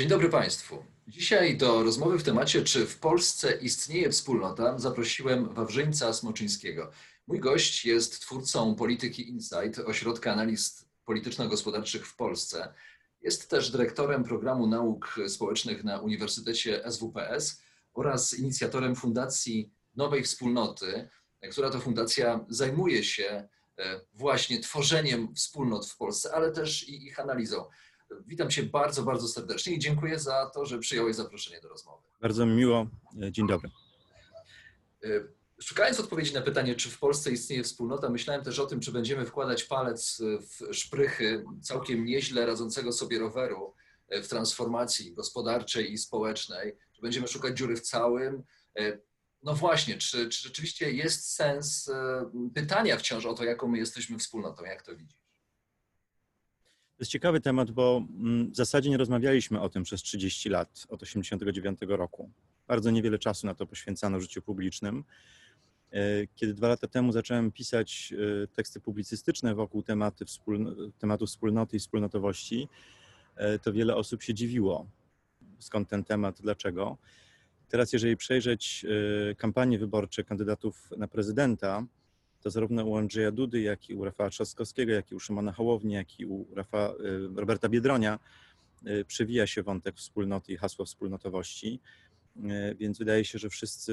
Dzień dobry Państwu. Dzisiaj do rozmowy w temacie, czy w Polsce istnieje wspólnota, zaprosiłem Wawrzyńca Smoczyńskiego. Mój gość jest twórcą Polityki Insight, ośrodka analiz polityczno-gospodarczych w Polsce. Jest też dyrektorem programu nauk społecznych na Uniwersytecie SWPS oraz inicjatorem Fundacji Nowej Wspólnoty, która to fundacja zajmuje się e, właśnie tworzeniem wspólnot w Polsce, ale też i ich analizą. Witam Cię bardzo, bardzo serdecznie i dziękuję za to, że przyjąłeś zaproszenie do rozmowy. Bardzo mi miło. Dzień dobry. E, szukając odpowiedzi na pytanie, czy w Polsce istnieje wspólnota, myślałem też o tym, czy będziemy wkładać palec w szprychy całkiem nieźle radzącego sobie roweru e, w transformacji gospodarczej i społecznej, czy będziemy szukać dziury w całym. E, no właśnie, czy, czy rzeczywiście jest sens pytania wciąż o to, jaką my jesteśmy wspólnotą, jak to widzisz? To jest ciekawy temat, bo mm, w zasadzie nie rozmawialiśmy o tym przez 30 lat, od 1989 roku. Bardzo niewiele czasu na to poświęcano w życiu publicznym. E, kiedy dwa lata temu zacząłem pisać e, teksty publicystyczne wokół tematy wspólno, tematu wspólnoty i wspólnotowości, e, to wiele osób się dziwiło, skąd ten temat, dlaczego. Teraz, jeżeli przejrzeć kampanie wyborcze kandydatów na prezydenta, to zarówno u Andrzeja Dudy, jak i u Rafała Trzaskowskiego, jak i u Szymona Hołowni, jak i u Rafa, y, Roberta Biedronia y, przewija się wątek wspólnoty i hasło wspólnotowości. Y, więc wydaje się, że wszyscy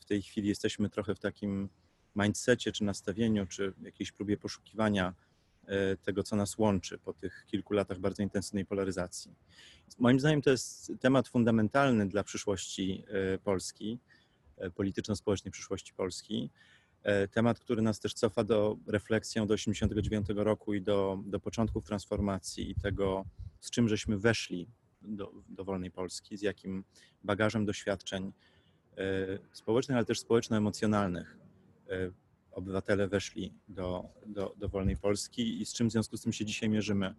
w tej chwili jesteśmy trochę w takim mindsetie, czy nastawieniu, czy jakiejś próbie poszukiwania tego, co nas łączy po tych kilku latach bardzo intensywnej polaryzacji. Moim zdaniem to jest temat fundamentalny dla przyszłości Polski, polityczno-społecznej przyszłości Polski. E, temat, który nas też cofa do refleksji do 89 roku i do, do początków transformacji i tego, z czym żeśmy weszli do, do wolnej Polski, z jakim bagażem doświadczeń e, społecznych, ale też społeczno-emocjonalnych e, obywatele weszli do, do, do wolnej Polski i z czym w związku z tym się dzisiaj mierzymy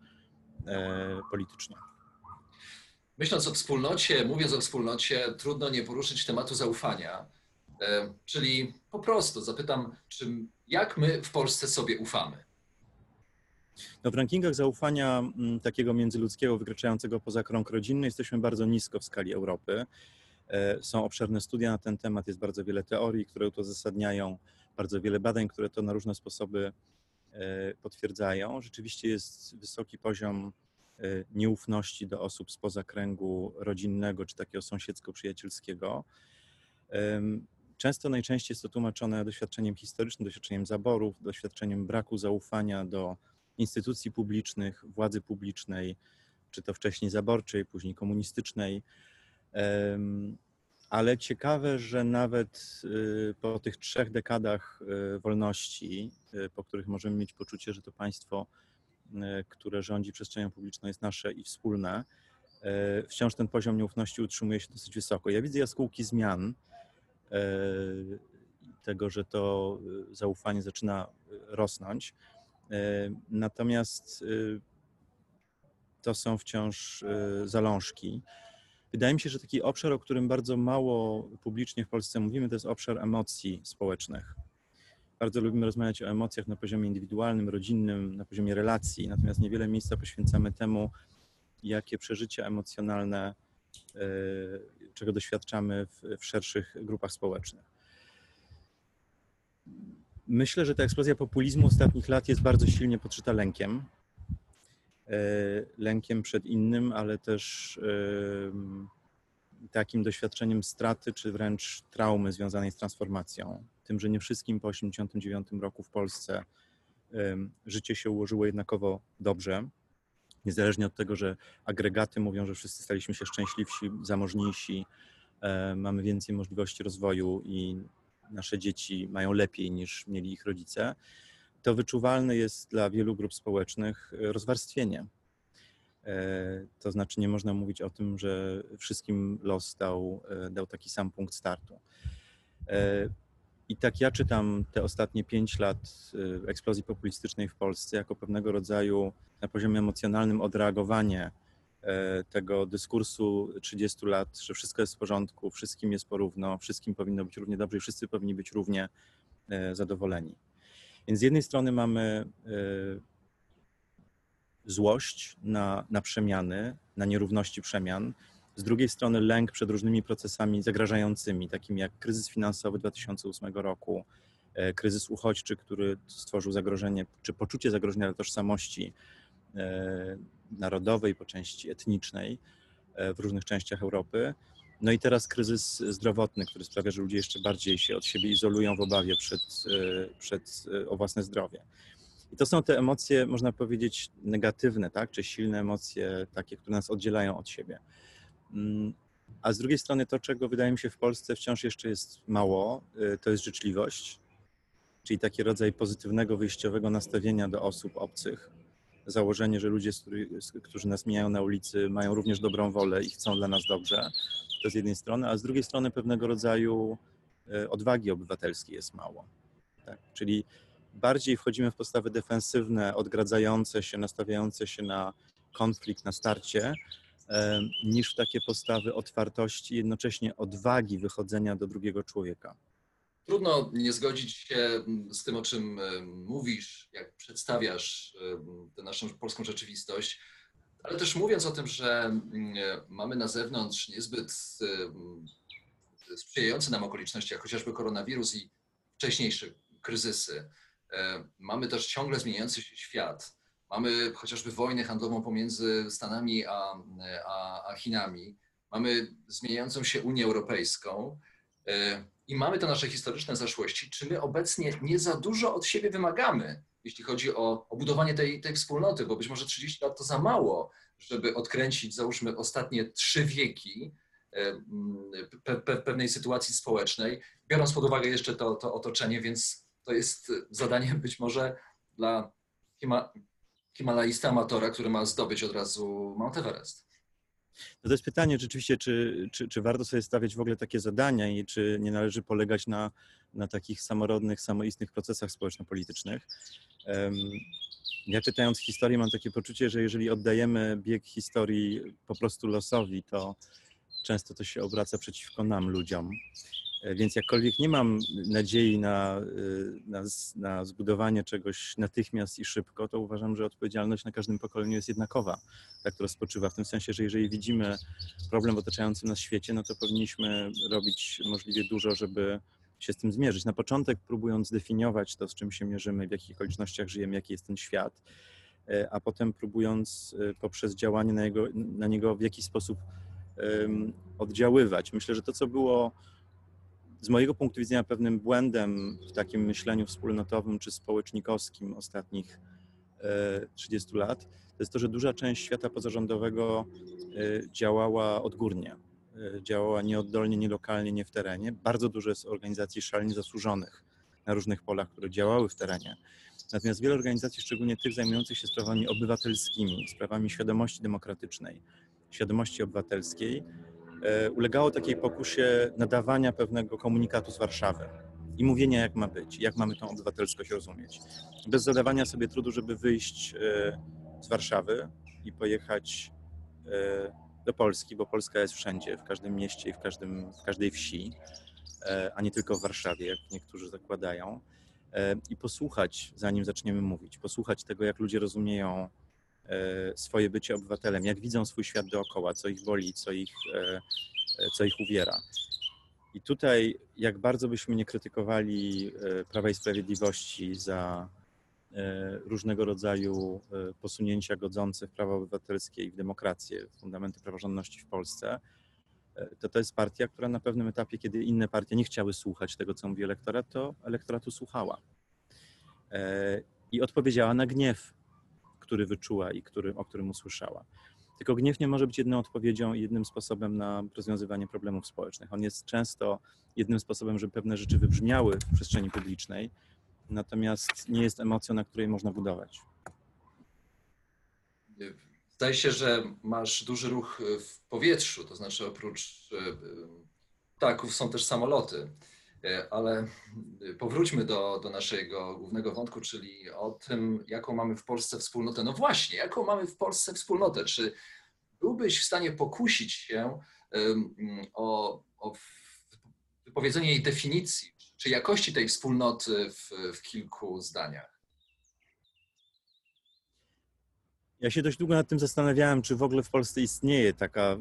politycznie. Myśląc o wspólnocie, mówiąc o wspólnocie, trudno nie poruszyć tematu zaufania czyli po prostu zapytam, czym, jak my w Polsce sobie ufamy? No w rankingach zaufania mm, takiego międzyludzkiego wykraczającego poza krąg rodzinny jesteśmy bardzo nisko w skali Europy. E, są obszerne studia na ten temat, jest bardzo wiele teorii, które to uzasadniają, bardzo wiele badań, które to na różne sposoby e, potwierdzają. Rzeczywiście jest wysoki poziom nieufności do osób spoza kręgu rodzinnego czy takiego sąsiedzko-przyjacielskiego. Często najczęściej jest to tłumaczone doświadczeniem historycznym, doświadczeniem zaborów, doświadczeniem braku zaufania do instytucji publicznych, władzy publicznej, czy to wcześniej zaborczej, później komunistycznej. Ale ciekawe, że nawet y, po tych trzech dekadach y, wolności, y, po których możemy mieć poczucie, że to państwo, które rządzi przestrzenią publiczną, jest nasze i wspólne, wciąż ten poziom nieufności utrzymuje się dosyć wysoko. Ja widzę jaskółki zmian, tego, że to e, zaufanie zaczyna e, rosnąć. Natomiast to są wciąż zalążki. Wydaje mi się, że taki obszar, o którym bardzo mało publicznie w Polsce mówimy, to jest obszar emocji społecznych. Bardzo lubimy rozmawiać o emocjach na poziomie indywidualnym, rodzinnym, na poziomie relacji, natomiast niewiele miejsca poświęcamy temu, jakie przeżycia emocjonalne E, czego doświadczamy w, w szerszych grupach społecznych. Myślę, że ta eksplozja populizmu ostatnich lat jest bardzo silnie podszyta lękiem. E, lękiem przed innym, ale też takim doświadczeniem straty, czy wręcz traumy związanej z transformacją. Tym, że nie wszystkim po 1989 roku w Polsce życie się ułożyło jednakowo dobrze niezależnie od tego, że agregaty mówią, że wszyscy staliśmy się szczęśliwsi, zamożniejsi, e, mamy więcej możliwości rozwoju i nasze dzieci mają lepiej niż mieli ich rodzice, to wyczuwalne jest dla wielu grup społecznych rozwarstwienie. To znaczy, nie można mówić o tym, że wszystkim los dał, dał taki sam punkt startu. I tak ja czytam te ostatnie pięć lat eksplozji populistycznej w Polsce jako pewnego rodzaju na poziomie emocjonalnym odreagowanie tego dyskursu 30 lat, że wszystko jest w porządku, wszystkim jest porówno, wszystkim powinno być równie dobrze i wszyscy powinni być równie zadowoleni. Więc z jednej strony mamy złość na, na przemiany, na nierówności przemian, z drugiej strony lęk przed różnymi procesami zagrażającymi, takimi jak kryzys finansowy 2008 roku, kryzys uchodźczy, który stworzył zagrożenie, czy poczucie zagrożenia dla tożsamości narodowej, po części etnicznej w różnych częściach Europy. No i teraz kryzys zdrowotny, który sprawia, że ludzie jeszcze bardziej się od siebie izolują w obawie przed, przed, o własne zdrowie. I to są te emocje, można powiedzieć, negatywne, tak? czy silne emocje, takie, które nas oddzielają od siebie. A z drugiej strony to, czego wydaje mi się w Polsce wciąż jeszcze jest mało, to jest życzliwość, czyli taki rodzaj pozytywnego, wyjściowego nastawienia do osób obcych. Założenie, że ludzie, którzy nas mijają na ulicy, mają również dobrą wolę i chcą dla nas dobrze. To z jednej strony, a z drugiej strony pewnego rodzaju odwagi obywatelskiej jest mało. Tak? Czyli bardziej wchodzimy w postawy defensywne, odgradzające się, nastawiające się na konflikt, na starcie, niż w takie postawy otwartości, jednocześnie odwagi wychodzenia do drugiego człowieka. Trudno nie zgodzić się z tym, o czym mówisz, jak przedstawiasz tę naszą polską rzeczywistość, ale też mówiąc o tym, że mamy na zewnątrz niezbyt sprzyjające nam okoliczności, jak chociażby koronawirus i wcześniejsze kryzysy, mamy też ciągle zmieniający się świat. Mamy chociażby wojnę handlową pomiędzy Stanami a, a, a Chinami. Mamy zmieniającą się Unię Europejską i mamy te nasze historyczne zaszłości. Czy my obecnie nie za dużo od siebie wymagamy, jeśli chodzi o, o budowanie tej, tej wspólnoty? Bo być może 30 lat to za mało, żeby odkręcić, załóżmy, ostatnie trzy wieki pe, pe, pewnej sytuacji społecznej, biorąc pod uwagę jeszcze to, to otoczenie, więc to jest zadanie być może dla Hima, Himalaista amatora, który ma zdobyć od razu Mount Everest. No to jest pytanie rzeczywiście, czy, czy, czy warto sobie stawiać w ogóle takie zadania i czy nie należy polegać na, na takich samorodnych, samoistnych procesach społeczno-politycznych. Ja czytając historię mam takie poczucie, że jeżeli oddajemy bieg historii po prostu losowi, to często to się obraca przeciwko nam, ludziom. E, więc jakkolwiek nie mam nadziei na, y, na, na, zbudowanie czegoś natychmiast i szybko, to uważam, że odpowiedzialność na każdym pokoleniu jest jednakowa, tak to rozpoczywa. W tym sensie, że jeżeli widzimy problem w otaczającym nas świecie, no to powinniśmy robić możliwie dużo, żeby się z tym zmierzyć. Na początek próbując zdefiniować to, z czym się mierzymy, w jakich okolicznościach żyjemy, jaki jest ten świat, e, a potem próbując e, poprzez działanie na, jego, na niego w jakiś sposób um, oddziaływać. Myślę, że to, co było z mojego punktu widzenia pewnym błędem w takim myśleniu wspólnotowym czy społecznikowskim ostatnich 30 e, lat, to jest to, że duża część świata pozarządowego e, działała odgórnie, e, działała nieoddolnie, nielokalnie, nie w terenie. Bardzo dużo jest organizacji szalenie zasłużonych na różnych polach, które działały w terenie. Natomiast wiele organizacji, szczególnie tych zajmujących się sprawami obywatelskimi, sprawami świadomości demokratycznej, świadomości obywatelskiej, ulegało takiej pokusie nadawania pewnego komunikatu z Warszawy i mówienia, jak ma być, jak mamy tą obywatelskość rozumieć. Bez zadawania sobie trudu, żeby wyjść e, z Warszawy i pojechać e, do Polski, bo Polska jest wszędzie, w każdym mieście i w, każdym, w każdej wsi, a nie tylko w Warszawie, jak niektórzy zakładają, i posłuchać, zanim zaczniemy mówić, posłuchać tego, jak ludzie rozumieją E, swoje bycie obywatelem, jak widzą swój świat dookoła, co ich boli, co ich, e, e, co ich uwiera. I tutaj, jak bardzo byśmy nie krytykowali Prawa i Sprawiedliwości za różnego rodzaju posunięcia godzące w prawa obywatelskie i w demokrację, w fundamenty praworządności w Polsce, to to jest partia, która na pewnym etapie, kiedy inne partie nie chciały słuchać tego, co mówi elektorat, to elektoratu słuchała. I odpowiedziała na gniew który wyczuła i który, o którym usłyszała. Tylko gniew nie może być jedną odpowiedzią i jednym sposobem na rozwiązywanie problemów społecznych. On jest często jednym sposobem, żeby pewne rzeczy wybrzmiały w przestrzeni publicznej, natomiast nie jest emocją, na której można budować. Zdaje się, że masz duży ruch w powietrzu, to znaczy oprócz e, ptaków są też samoloty. E, ale powróćmy do, do naszego głównego wątku, czyli o tym, jaką mamy w Polsce wspólnotę. No właśnie, jaką mamy w Polsce wspólnotę? Czy byłbyś w stanie pokusić się o, o wypowiedzenie jej definicji, czy jakości tej wspólnoty w, w kilku zdaniach? Ja się dość długo nad tym zastanawiałem, czy w ogóle w Polsce istnieje taka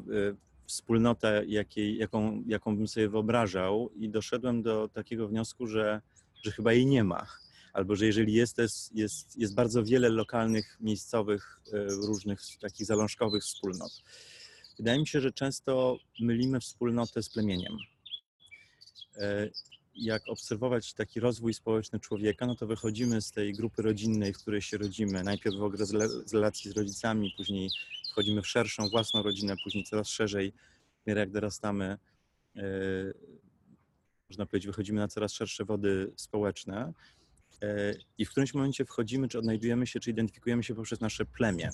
wspólnota, jakiej, jaką, jaką bym sobie wyobrażał, i doszedłem do takiego wniosku, że, że chyba jej nie ma. Albo że jeżeli jest, jest, jest, jest bardzo wiele lokalnych, miejscowych, y, różnych takich zalążkowych wspólnot. Wydaje mi się, że często mylimy wspólnotę z plemieniem. E, jak obserwować taki rozwój społeczny człowieka, no to wychodzimy z tej grupy rodzinnej, w której się rodzimy. Najpierw w ogóle z relacji z rodzicami, później wchodzimy w szerszą własną rodzinę, później coraz szerzej, jak dorastamy, e, można powiedzieć, wychodzimy na coraz szersze wody społeczne. E, I w którymś momencie wchodzimy, czy odnajdujemy się, czy identyfikujemy się poprzez nasze plemię.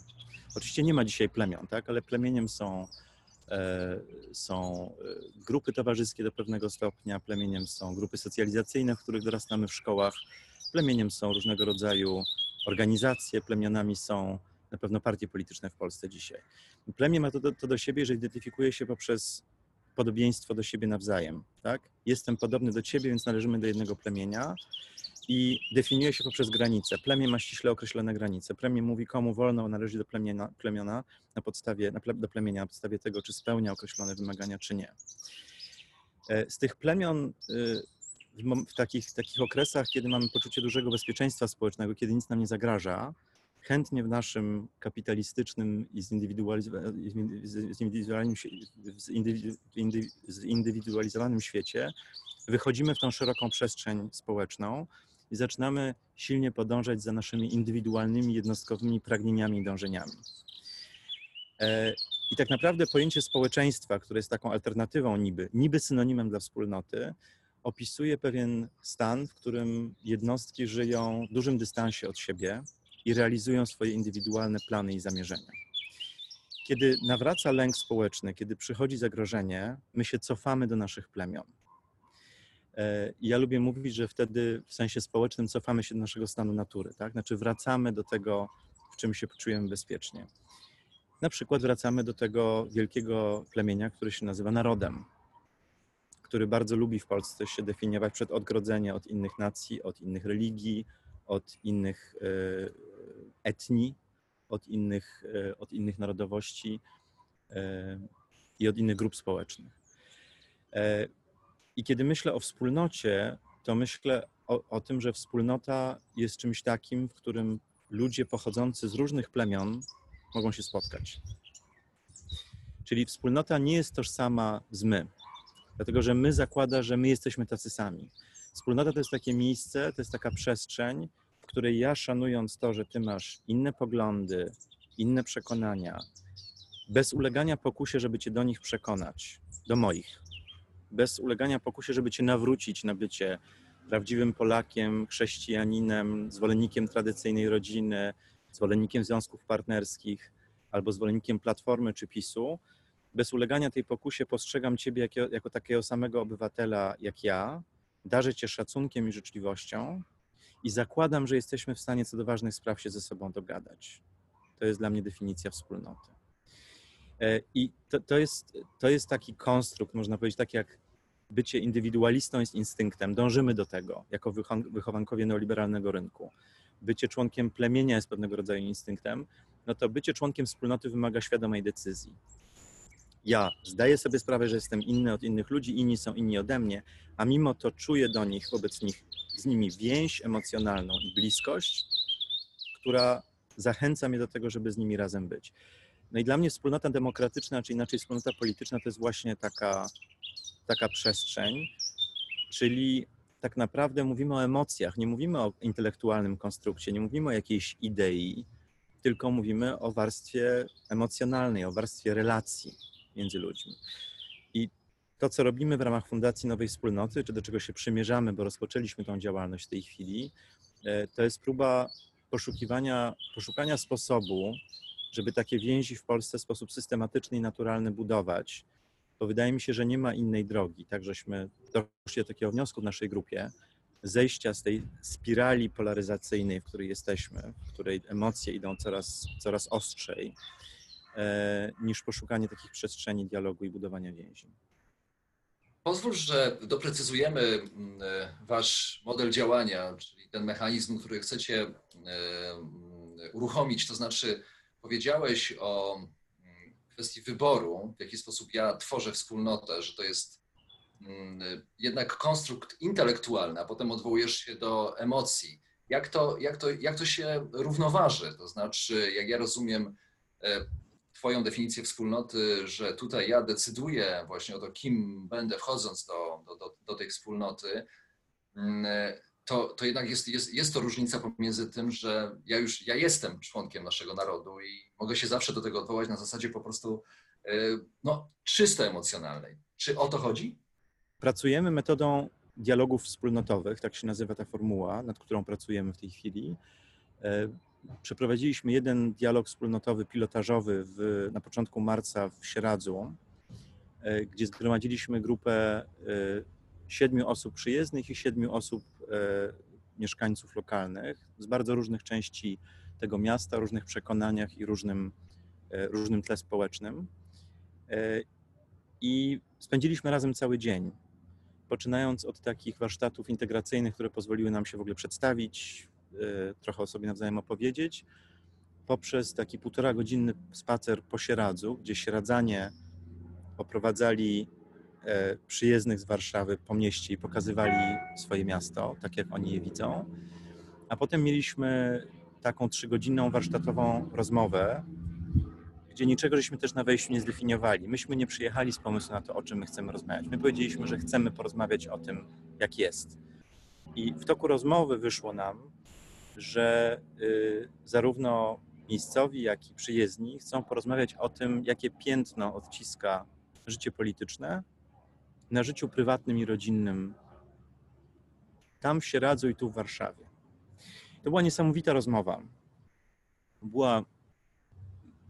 Oczywiście nie ma dzisiaj plemion, tak? ale plemieniem są, e, są grupy towarzyskie do pewnego stopnia, plemieniem są grupy socjalizacyjne, w których dorastamy w szkołach, plemieniem są różnego rodzaju organizacje, plemionami są na pewno partie polityczne w Polsce dzisiaj. Plemię ma to do, to do siebie, że identyfikuje się poprzez podobieństwo do siebie nawzajem. Tak? Jestem podobny do ciebie, więc należymy do jednego plemienia i definiuje się poprzez granice. Plemię ma ściśle określone granice. Plemię mówi, komu wolno należy do plemienia, plemiona na podstawie, na ple, do plemienia na podstawie tego, czy spełnia określone wymagania, czy nie. E, z tych plemion y, w, takich, takich okresach, kiedy mamy poczucie dużego bezpieczeństwa społecznego, kiedy nic nam nie zagraża, chętnie w naszym kapitalistycznym i zindywidualizowanym świecie wychodzimy w tą szeroką przestrzeń społeczną i zaczynamy silnie podążać za naszymi indywidualnymi, jednostkowymi pragnieniami i dążeniami. E, I tak naprawdę pojęcie społeczeństwa, które jest taką alternatywą niby, niby synonimem dla wspólnoty, opisuje pewien stan, w którym jednostki żyją w dużym dystansie od siebie i realizują swoje indywidualne plany i zamierzenia. Kiedy nawraca lęk społeczny, kiedy przychodzi zagrożenie, my się cofamy do naszych plemion. E, ja lubię mówić, że wtedy w sensie społecznym cofamy się do naszego stanu natury, tak? Znaczy wracamy do tego, w czym się czujemy bezpiecznie. Na przykład wracamy do tego wielkiego plemienia, które się nazywa narodem, który bardzo lubi w Polsce się definiować przed odgrodzeniem od innych nacji, od innych religii, od innych e, etnii, od innych, e, od innych narodowości i od innych grup społecznych. I kiedy myślę o wspólnocie, to myślę o, o, tym, że wspólnota jest czymś takim, w którym ludzie pochodzący z różnych plemion mogą się spotkać. Czyli wspólnota nie jest tożsama z my, dlatego że my zakłada, że my jesteśmy tacy sami. Wspólnota to jest takie miejsce, to jest taka przestrzeń, której ja szanując to, że ty masz inne poglądy, inne przekonania, bez ulegania pokusie, żeby cię do nich przekonać, do moich, bez ulegania pokusie, żeby cię nawrócić na bycie prawdziwym Polakiem, chrześcijaninem, zwolennikiem tradycyjnej rodziny, zwolennikiem związków partnerskich albo zwolennikiem Platformy czy PiSu, bez ulegania tej pokusie postrzegam Ciebie jako, jako takiego samego obywatela jak ja, darzę Cię szacunkiem i życzliwością i zakładam, że jesteśmy w stanie co do ważnych spraw się ze sobą dogadać. To jest dla mnie definicja wspólnoty. E, I to, to, jest, to jest taki konstrukt, można powiedzieć, tak jak bycie indywidualistą jest instynktem, dążymy do tego jako wychowankowie neoliberalnego rynku. Bycie członkiem plemienia jest pewnego rodzaju instynktem, no to bycie członkiem wspólnoty wymaga świadomej decyzji. Ja zdaję sobie sprawę, że jestem inny od innych ludzi, inni są inni ode mnie, a mimo to czuję do nich, wobec nich, z nimi więź emocjonalną i bliskość, która zachęca mnie do tego, żeby z nimi razem być. No i dla mnie wspólnota demokratyczna, czy inaczej wspólnota polityczna, to jest właśnie taka, taka przestrzeń, czyli tak naprawdę mówimy o emocjach, nie mówimy o intelektualnym konstrukcie, nie mówimy o jakiejś idei, tylko mówimy o warstwie emocjonalnej, o warstwie relacji między ludźmi. I to, co robimy w ramach Fundacji Nowej Wspólnoty, czy do czego się przymierzamy, bo rozpoczęliśmy tą działalność w tej chwili, e, to jest próba poszukiwania, poszukania sposobu, żeby takie więzi w Polsce w sposób systematyczny i naturalny budować, bo wydaje mi się, że nie ma innej drogi. Tak, żeśmy doszli do takiego wniosku w naszej grupie, zejścia z tej spirali polaryzacyjnej, w której jesteśmy, w której emocje idą coraz, coraz ostrzej, niż poszukanie takich przestrzeni dialogu i budowania więzi. Pozwól, że doprecyzujemy mm, wasz model działania, czyli ten mechanizm, który chcecie e, mm, uruchomić. To znaczy, powiedziałeś o mm, kwestii wyboru, w jaki sposób ja tworzę wspólnotę, że to jest jednak konstrukt intelektualny, a potem odwołujesz się do emocji. Jak to, jak to, jak to się równoważy? To znaczy, jak ja rozumiem e, Twoją definicję wspólnoty, że tutaj ja decyduję właśnie o to, kim będę wchodząc do, do, do, tej wspólnoty, to, to jednak jest, jest, jest to różnica pomiędzy tym, że ja już ja jestem członkiem naszego narodu i mogę się zawsze do tego odwołać na zasadzie po prostu e, no, czysto emocjonalnej. Czy o to chodzi? Pracujemy metodą dialogów wspólnotowych, tak się nazywa ta formuła, nad którą pracujemy w tej chwili. E, przeprowadziliśmy jeden dialog wspólnotowy, pilotażowy w, na początku marca w Sieradzu, e, gdzie zgromadziliśmy grupę e, siedmiu osób przyjezdnych i siedmiu osób mieszkańców lokalnych z bardzo różnych części tego miasta, różnych przekonaniach i różnym, różnym tle społecznym. I spędziliśmy razem cały dzień poczynając od takich warsztatów integracyjnych, które pozwoliły nam się w ogóle przedstawić, e, trochę o sobie nawzajem opowiedzieć, poprzez taki półtora godzinny spacer po Sieradzu, gdzie Sieradzanie oprowadzali e, przyjezdnych z Warszawy po mieście i pokazywali swoje miasto, tak jak oni je widzą. A potem mieliśmy taką trzygodzinną warsztatową rozmowę gdzie niczego żeśmy też na wejściu nie zdefiniowali. Myśmy nie przyjechali z pomysłem na to, o czym my chcemy rozmawiać. My powiedzieliśmy, że chcemy porozmawiać o tym, jak jest. I w toku rozmowy wyszło nam, że y, zarówno miejscowi, jak i przyjezdni chcą porozmawiać o tym, jakie piętno odciska życie polityczne na życiu prywatnym i rodzinnym tam w Sieradzu i tu w Warszawie. To była niesamowita rozmowa. Była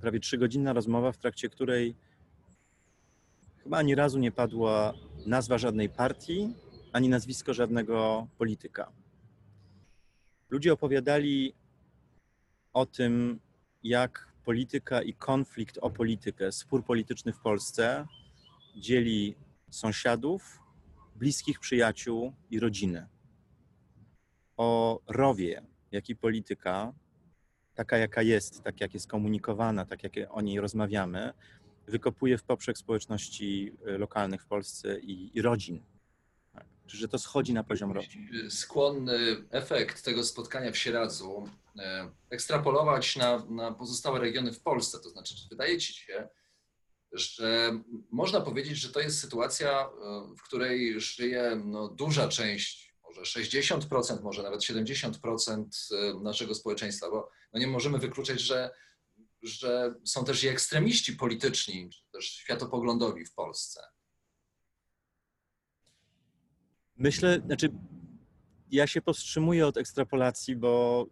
prawie trzygodzinna rozmowa, w trakcie której chyba ani razu nie padła nazwa żadnej partii, ani nazwisko żadnego polityka. Ludzie opowiadali o tym, jak polityka i konflikt o politykę, spór polityczny w Polsce dzieli sąsiadów, bliskich przyjaciół i rodziny. O rowie, jaki polityka taka jaka jest, tak jak jest komunikowana, tak jak o niej rozmawiamy, wykopuje w poprzek społeczności lokalnych w Polsce i, i rodzin. Czy że to schodzi na poziom rodzin? Skłonny efekt tego spotkania w Sieradzu e, ekstrapolować na, na pozostałe regiony w Polsce. To znaczy, czy wydaje ci się, że można powiedzieć, że to jest sytuacja, e, w której żyje no, duża część może 60%, może nawet 70% y, naszego społeczeństwa, bo no nie możemy wykluczyć, że, że są też i ekstremiści polityczni, czy też światopoglądowi w Polsce. Myślę, znaczy ja się powstrzymuję od ekstrapolacji, bo,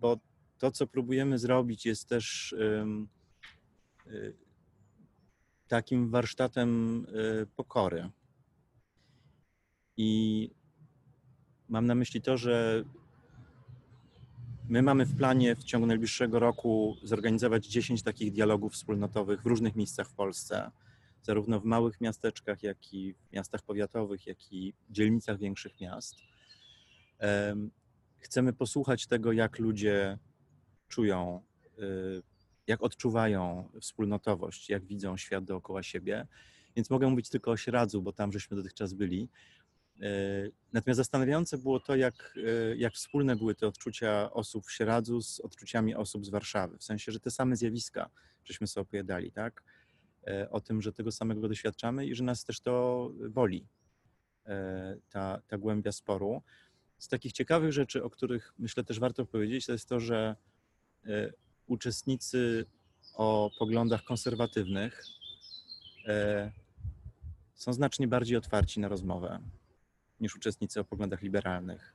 bo to, co próbujemy zrobić, jest też um, takim warsztatem y, pokory. I Mam na myśli to, że my mamy w planie w ciągu najbliższego roku zorganizować 10 takich dialogów wspólnotowych w różnych miejscach w Polsce, zarówno w małych miasteczkach, jak i w miastach powiatowych, jak i dzielnicach większych miast. Chcemy posłuchać tego, jak ludzie czują, y, jak odczuwają wspólnotowość, jak widzą świat dookoła siebie. Więc mogę mówić tylko o Śradzu, bo tam żeśmy dotychczas byli. E, natomiast zastanawiające było to, jak, e, jak wspólne były te odczucia osób w Sieradzu z odczuciami osób z Warszawy. W sensie, że te same zjawiska żeśmy sobie opowiadali, tak? E, o tym, że tego samego doświadczamy i że nas też to boli, ta, ta głębia sporu. Z takich ciekawych rzeczy, o których myślę też warto powiedzieć, to jest to, że uczestnicy o poglądach konserwatywnych są znacznie bardziej otwarci na rozmowę niż uczestnicy o poglądach liberalnych.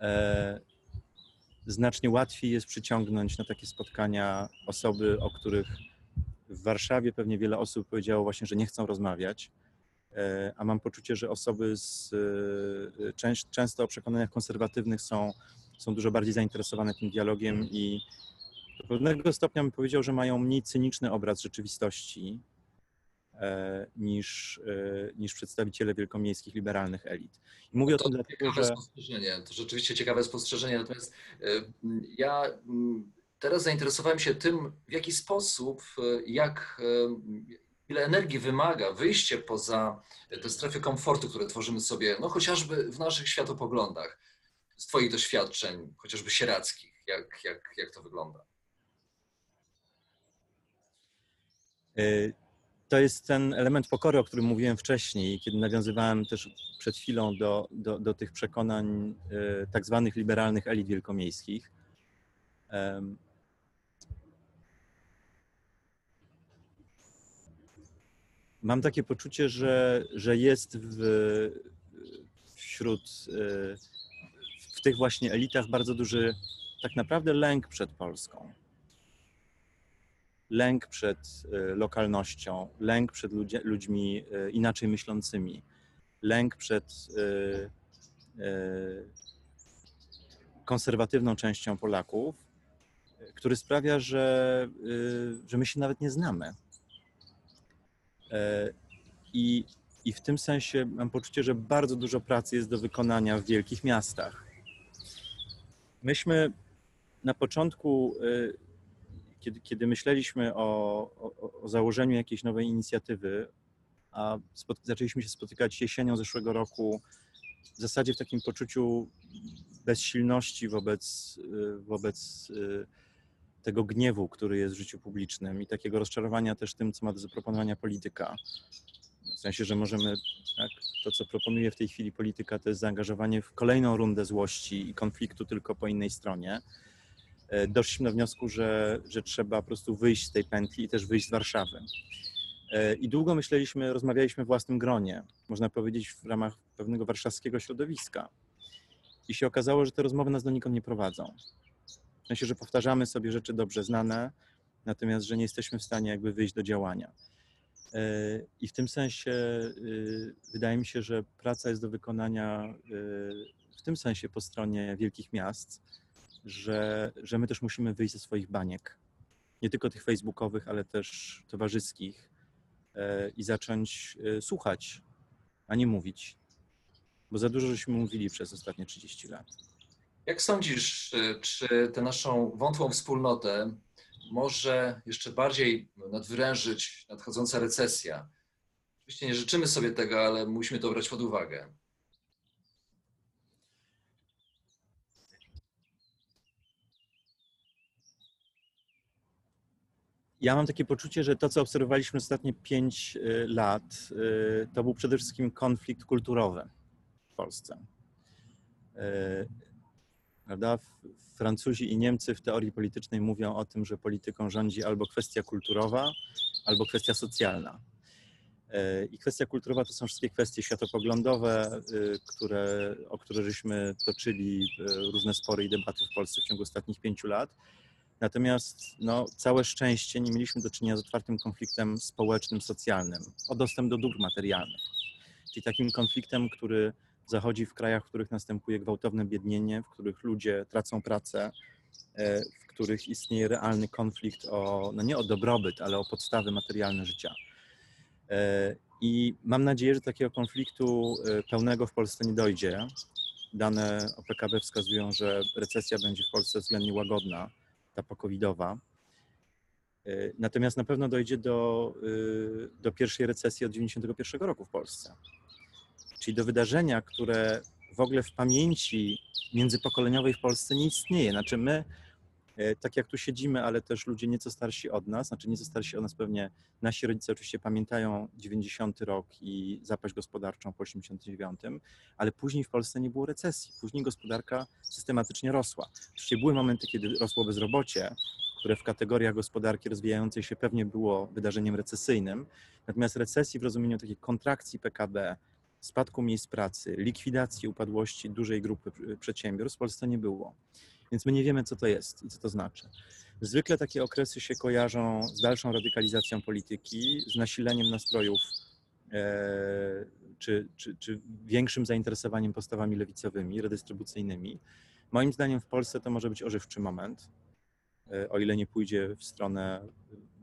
E, znacznie łatwiej jest przyciągnąć na takie spotkania osoby, o których w Warszawie pewnie wiele osób powiedziało właśnie, że nie chcą rozmawiać, e, a mam poczucie, że osoby z, e, często o przekonaniach konserwatywnych są, są dużo bardziej zainteresowane tym dialogiem i do pewnego stopnia bym powiedział, że mają mniej cyniczny obraz rzeczywistości e, niż, niż przedstawiciele wielkomiejskich liberalnych elit. I mówię to o tym dlatego, ciekawe że... spostrzeżenie, to rzeczywiście ciekawe spostrzeżenie, natomiast ja teraz zainteresowałem się tym, w jaki sposób, jak ile energii wymaga wyjście poza te strefy komfortu, które tworzymy sobie, no chociażby w naszych światopoglądach, z Twoich doświadczeń, chociażby sierackich, jak, jak, jak to wygląda? E, to jest ten element pokory, o którym mówiłem wcześniej, kiedy nawiązywałem też przed chwilą do, do, do tych przekonań e, tak zwanych liberalnych elit wielkomiejskich. Mam takie poczucie, że, że jest w, wśród e, w tych właśnie elitach bardzo duży tak naprawdę lęk przed Polską lęk przed e, lokalnością, lęk przed ludźmi e, inaczej myślącymi, lęk przed konserwatywną częścią Polaków, który sprawia, że, że my się nawet nie znamy. I, I w tym sensie mam poczucie, że bardzo dużo pracy jest do wykonania w wielkich miastach. Myśmy na początku kiedy, kiedy myśleliśmy o, o, o założeniu jakiejś nowej inicjatywy, a zaczęliśmy się spotykać jesienią zeszłego roku, w zasadzie w takim poczuciu bezsilności wobec, wobec y, tego gniewu, który jest w życiu publicznym i takiego rozczarowania też tym, co ma do zaproponowania polityka. W sensie, że możemy, tak, to co proponuje w tej chwili polityka, to jest zaangażowanie w kolejną rundę złości i konfliktu tylko po innej stronie. E, doszliśmy do wniosku, że, że trzeba po prostu wyjść z tej pętli i też wyjść z Warszawy. E, I długo myśleliśmy, rozmawialiśmy w własnym gronie, można powiedzieć w ramach pewnego warszawskiego środowiska. I się okazało, że te rozmowy nas donikąd nie prowadzą. W sensie, że powtarzamy sobie rzeczy dobrze znane, natomiast, że nie jesteśmy w stanie jakby wyjść do działania. E, I w tym sensie wydaje mi się, że praca jest do wykonania w tym sensie po stronie wielkich miast, że, że my też musimy wyjść ze swoich baniek. Nie tylko tych facebookowych, ale też towarzyskich e, i zacząć e, słuchać, a nie mówić. Bo za dużo żeśmy mówili przez ostatnie 30 lat. Jak sądzisz, czy tę naszą wątłą wspólnotę może jeszcze bardziej nadwyrężyć nadchodząca recesja? Oczywiście nie życzymy sobie tego, ale musimy to brać pod uwagę. Ja mam takie poczucie, że to, co obserwowaliśmy ostatnie pięć y, lat, y, to był przede wszystkim konflikt kulturowy w Polsce. Prawda? Francuzi i Niemcy w teorii politycznej mówią o tym, że polityką rządzi albo kwestia kulturowa, albo kwestia socjalna. I kwestia kulturowa to są wszystkie kwestie światopoglądowe, które, o które żeśmy toczyli różne spory i debaty w Polsce w ciągu ostatnich pięciu lat. Natomiast no, całe szczęście nie mieliśmy do czynienia z otwartym konfliktem społecznym, socjalnym o dostęp do dóbr materialnych. Czyli takim konfliktem, który zachodzi w krajach, w których następuje gwałtowne biednienie, w których ludzie tracą pracę, e, w których istnieje realny konflikt o, no nie o dobrobyt, ale o podstawy materialne życia. E, I mam nadzieję, że takiego konfliktu e, pełnego w Polsce nie dojdzie. Dane o PKB wskazują, że recesja będzie w Polsce względnie łagodna ta pokowidowa. Natomiast na pewno dojdzie do, do pierwszej recesji od 1991 roku w Polsce. Czyli do wydarzenia, które w ogóle w pamięci międzypokoleniowej w Polsce nie istnieje. Znaczy my E, tak jak tu siedzimy, ale też ludzie nieco starsi od nas, znaczy nieco starsi od nas pewnie, nasi rodzice oczywiście pamiętają 90 rok i zapaść gospodarczą po 89, ale później w Polsce nie było recesji, później gospodarka systematycznie rosła. Oczywiście były momenty, kiedy rosło bezrobocie, które w kategoriach gospodarki rozwijającej się pewnie było wydarzeniem recesyjnym, natomiast recesji w rozumieniu takiej kontrakcji PKB, spadku miejsc pracy, likwidacji upadłości dużej grupy przedsiębiorstw w Polsce nie było. Więc my nie wiemy, co to jest i co to znaczy. Zwykle takie okresy się kojarzą z dalszą radykalizacją polityki, z nasileniem nastrojów e, czy, czy, czy większym zainteresowaniem postawami lewicowymi, redystrybucyjnymi. Moim zdaniem w Polsce to może być ożywczy moment, e, o ile nie pójdzie w stronę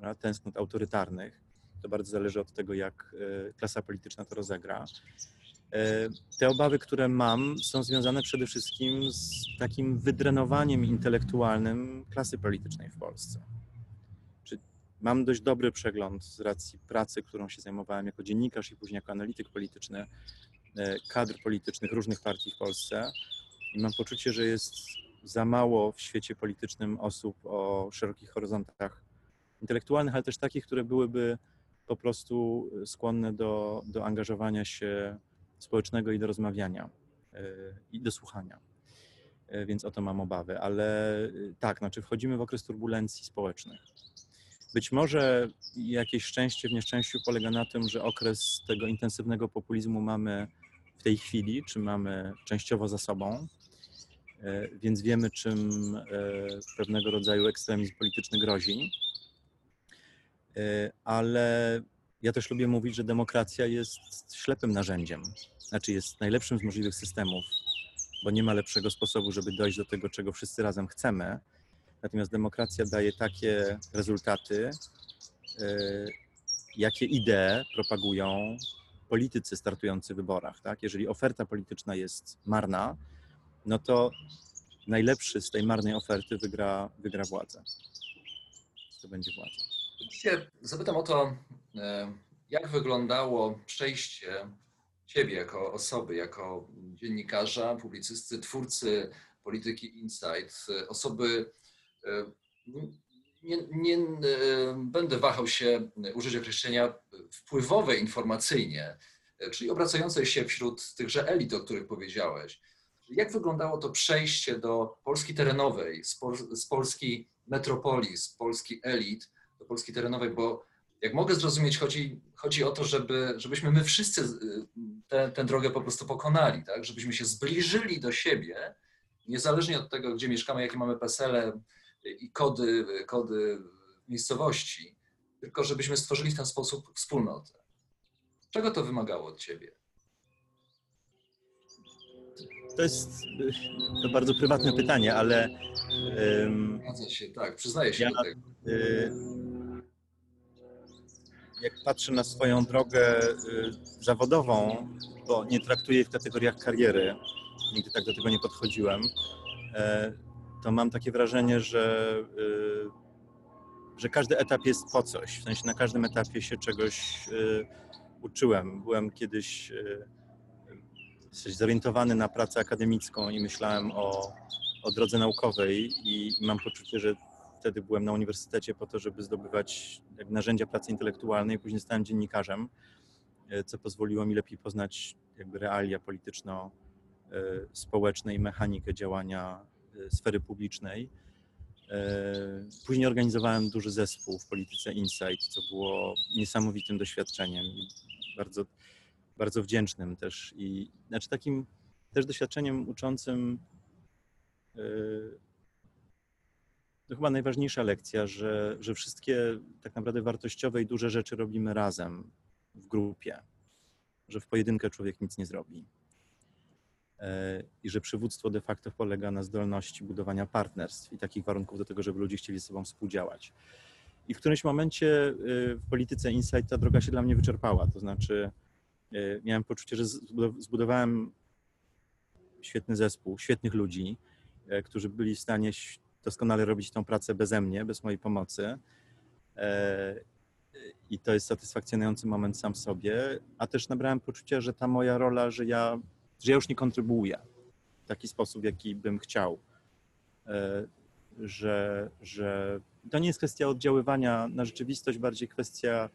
e, tęsknot autorytarnych. To bardzo zależy od tego, jak e, klasa polityczna to rozegra. Te obawy, które mam, są związane przede wszystkim z takim wydrenowaniem intelektualnym klasy politycznej w Polsce. Mam dość dobry przegląd z racji pracy, którą się zajmowałem jako dziennikarz i później jako analityk polityczny, kadr politycznych różnych partii w Polsce i mam poczucie, że jest za mało w świecie politycznym osób o szerokich horyzontach intelektualnych, ale też takich, które byłyby po prostu skłonne do, do angażowania się społecznego i do rozmawiania e, i do słuchania. E, więc o to mam obawy, ale e, tak, znaczy wchodzimy w okres turbulencji społecznych. Być może jakieś szczęście w nieszczęściu polega na tym, że okres tego intensywnego populizmu mamy w tej chwili, czy mamy częściowo za sobą, więc wiemy, czym pewnego rodzaju ekstremizm polityczny grozi. Ale ja też lubię mówić, że demokracja jest ślepym narzędziem, znaczy jest najlepszym z możliwych systemów, bo nie ma lepszego sposobu, żeby dojść do tego, czego wszyscy razem chcemy. Natomiast demokracja daje takie rezultaty, e, jakie idee propagują politycy startujący w wyborach. Tak? Jeżeli oferta polityczna jest marna, no to najlepszy z tej marnej oferty wygra, wygra władzę. To będzie władza. Dzisiaj zapytam o to, e, jak wyglądało przejście Ciebie jako osoby, jako dziennikarza, publicysty, twórcy polityki Insight, osoby, e, nie, nie będę wahał się użyć określenia wpływowe informacyjnie, czyli obracającej się wśród tychże elit, o których powiedziałeś. Jak wyglądało to przejście do Polski terenowej, z Polski metropolii, z Polski elit do Polski terenowej, bo jak mogę zrozumieć, chodzi, chodzi o to, żeby, żebyśmy my wszyscy tę, tę drogę po prostu pokonali, tak? żebyśmy się zbliżyli do siebie, niezależnie od tego, gdzie mieszkamy, jakie mamy pesele i kody, kody miejscowości, tylko żebyśmy stworzyli w ten sposób wspólnotę. Czego to wymagało od ciebie? To jest to bardzo prywatne pytanie, ale. Zgadza się, tak, przyznaję się ja, do tego. Y, jak patrzę na swoją drogę y, zawodową, bo nie traktuję jej w kategoriach kariery, nigdy tak do tego nie podchodziłem, e, to mam takie wrażenie, że, y, że każdy etap jest po coś. W sensie na każdym etapie się czegoś uczyłem. Byłem kiedyś zorientowany na pracę akademicką i myślałem o, o drodze naukowej i mam poczucie, że wtedy byłem na uniwersytecie po to, żeby zdobywać narzędzia pracy intelektualnej. Później zostałem dziennikarzem, e, co pozwoliło mi lepiej poznać jakby realia polityczno-społeczne i mechanikę działania e, sfery publicznej. E, później organizowałem duży zespół w polityce Insight, co było niesamowitym doświadczeniem i bardzo, bardzo wdzięcznym też. I znaczy takim też doświadczeniem uczącym to chyba najważniejsza lekcja, że, że wszystkie tak naprawdę wartościowe i duże rzeczy robimy razem w grupie, że w pojedynkę człowiek nic nie zrobi. E, I że przywództwo de facto polega na zdolności budowania partnerstw i takich warunków do tego, żeby ludzie chcieli ze sobą współdziałać. I w którymś momencie e, w polityce Insight ta droga się dla mnie wyczerpała. To znaczy, miałem poczucie, że zbudowałem świetny zespół, świetnych ludzi, którzy byli w stanie doskonale robić tą pracę beze mnie, bez mojej pomocy. E, I to jest satysfakcjonujący moment sam w sobie, a też nabrałem poczucia, że ta moja rola, że ja, że ja już nie kontrybuuję w taki sposób, jaki bym chciał. E, że, że to nie jest kwestia oddziaływania na rzeczywistość, bardziej kwestia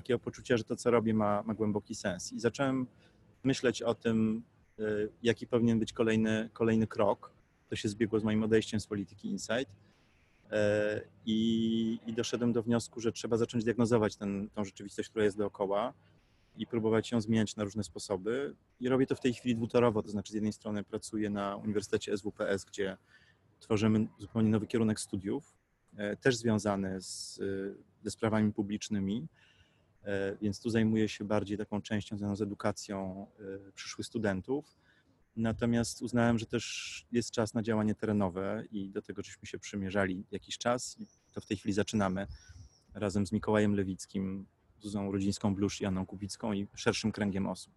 takiego poczucia, że to, co robię, ma, ma głęboki sens. I zacząłem myśleć o tym, e, jaki powinien być kolejny, kolejny krok to się zbiegło z moim odejściem z polityki Insight. E, I, I, doszedłem do wniosku, że trzeba zacząć diagnozować ten, tą rzeczywistość, która jest dookoła i próbować ją zmieniać na różne sposoby. I robię to w tej chwili dwutorowo, to znaczy z jednej strony pracuję na Uniwersytecie SWPS, gdzie tworzymy zupełnie nowy kierunek studiów, e, też związany z, ze sprawami publicznymi, więc tu zajmuję się bardziej taką częścią związaną z edukacją e, przyszłych studentów. Natomiast uznałem, że też jest czas na działanie terenowe i do tego żeśmy się przymierzali jakiś czas i to w tej chwili zaczynamy razem z Mikołajem Lewickim, Zuzą Rodzińską Blusz i Anną Kubicką i szerszym kręgiem osób.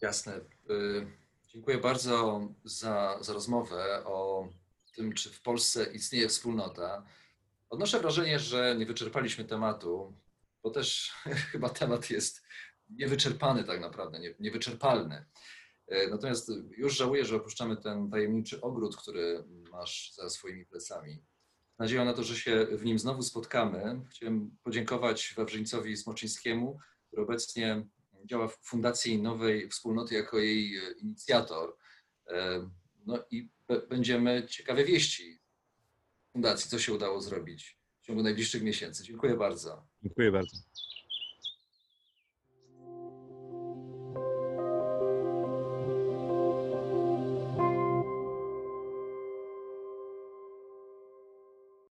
Jasne. Y, Dziękuję bardzo za, za rozmowę o tym, czy w Polsce istnieje wspólnota. Odnoszę wrażenie, że nie wyczerpaliśmy tematu, bo też chyba temat jest niewyczerpany tak naprawdę, nie, niewyczerpalny. Y, Natomiast już żałuję, że opuszczamy ten tajemniczy ogród, który masz za swoimi plecami. Z nadzieją na to, że się w nim znowu spotkamy. Chciałem podziękować Wawrzyńcowi Smoczyńskiemu, który obecnie działa w Fundacji Nowej Wspólnoty jako jej e, inicjator. E, No i będziemy ciekawe wieści fundacji, co się udało zrobić w ciągu najbliższych miesięcy. Dziękuję bardzo. Dziękuję bardzo.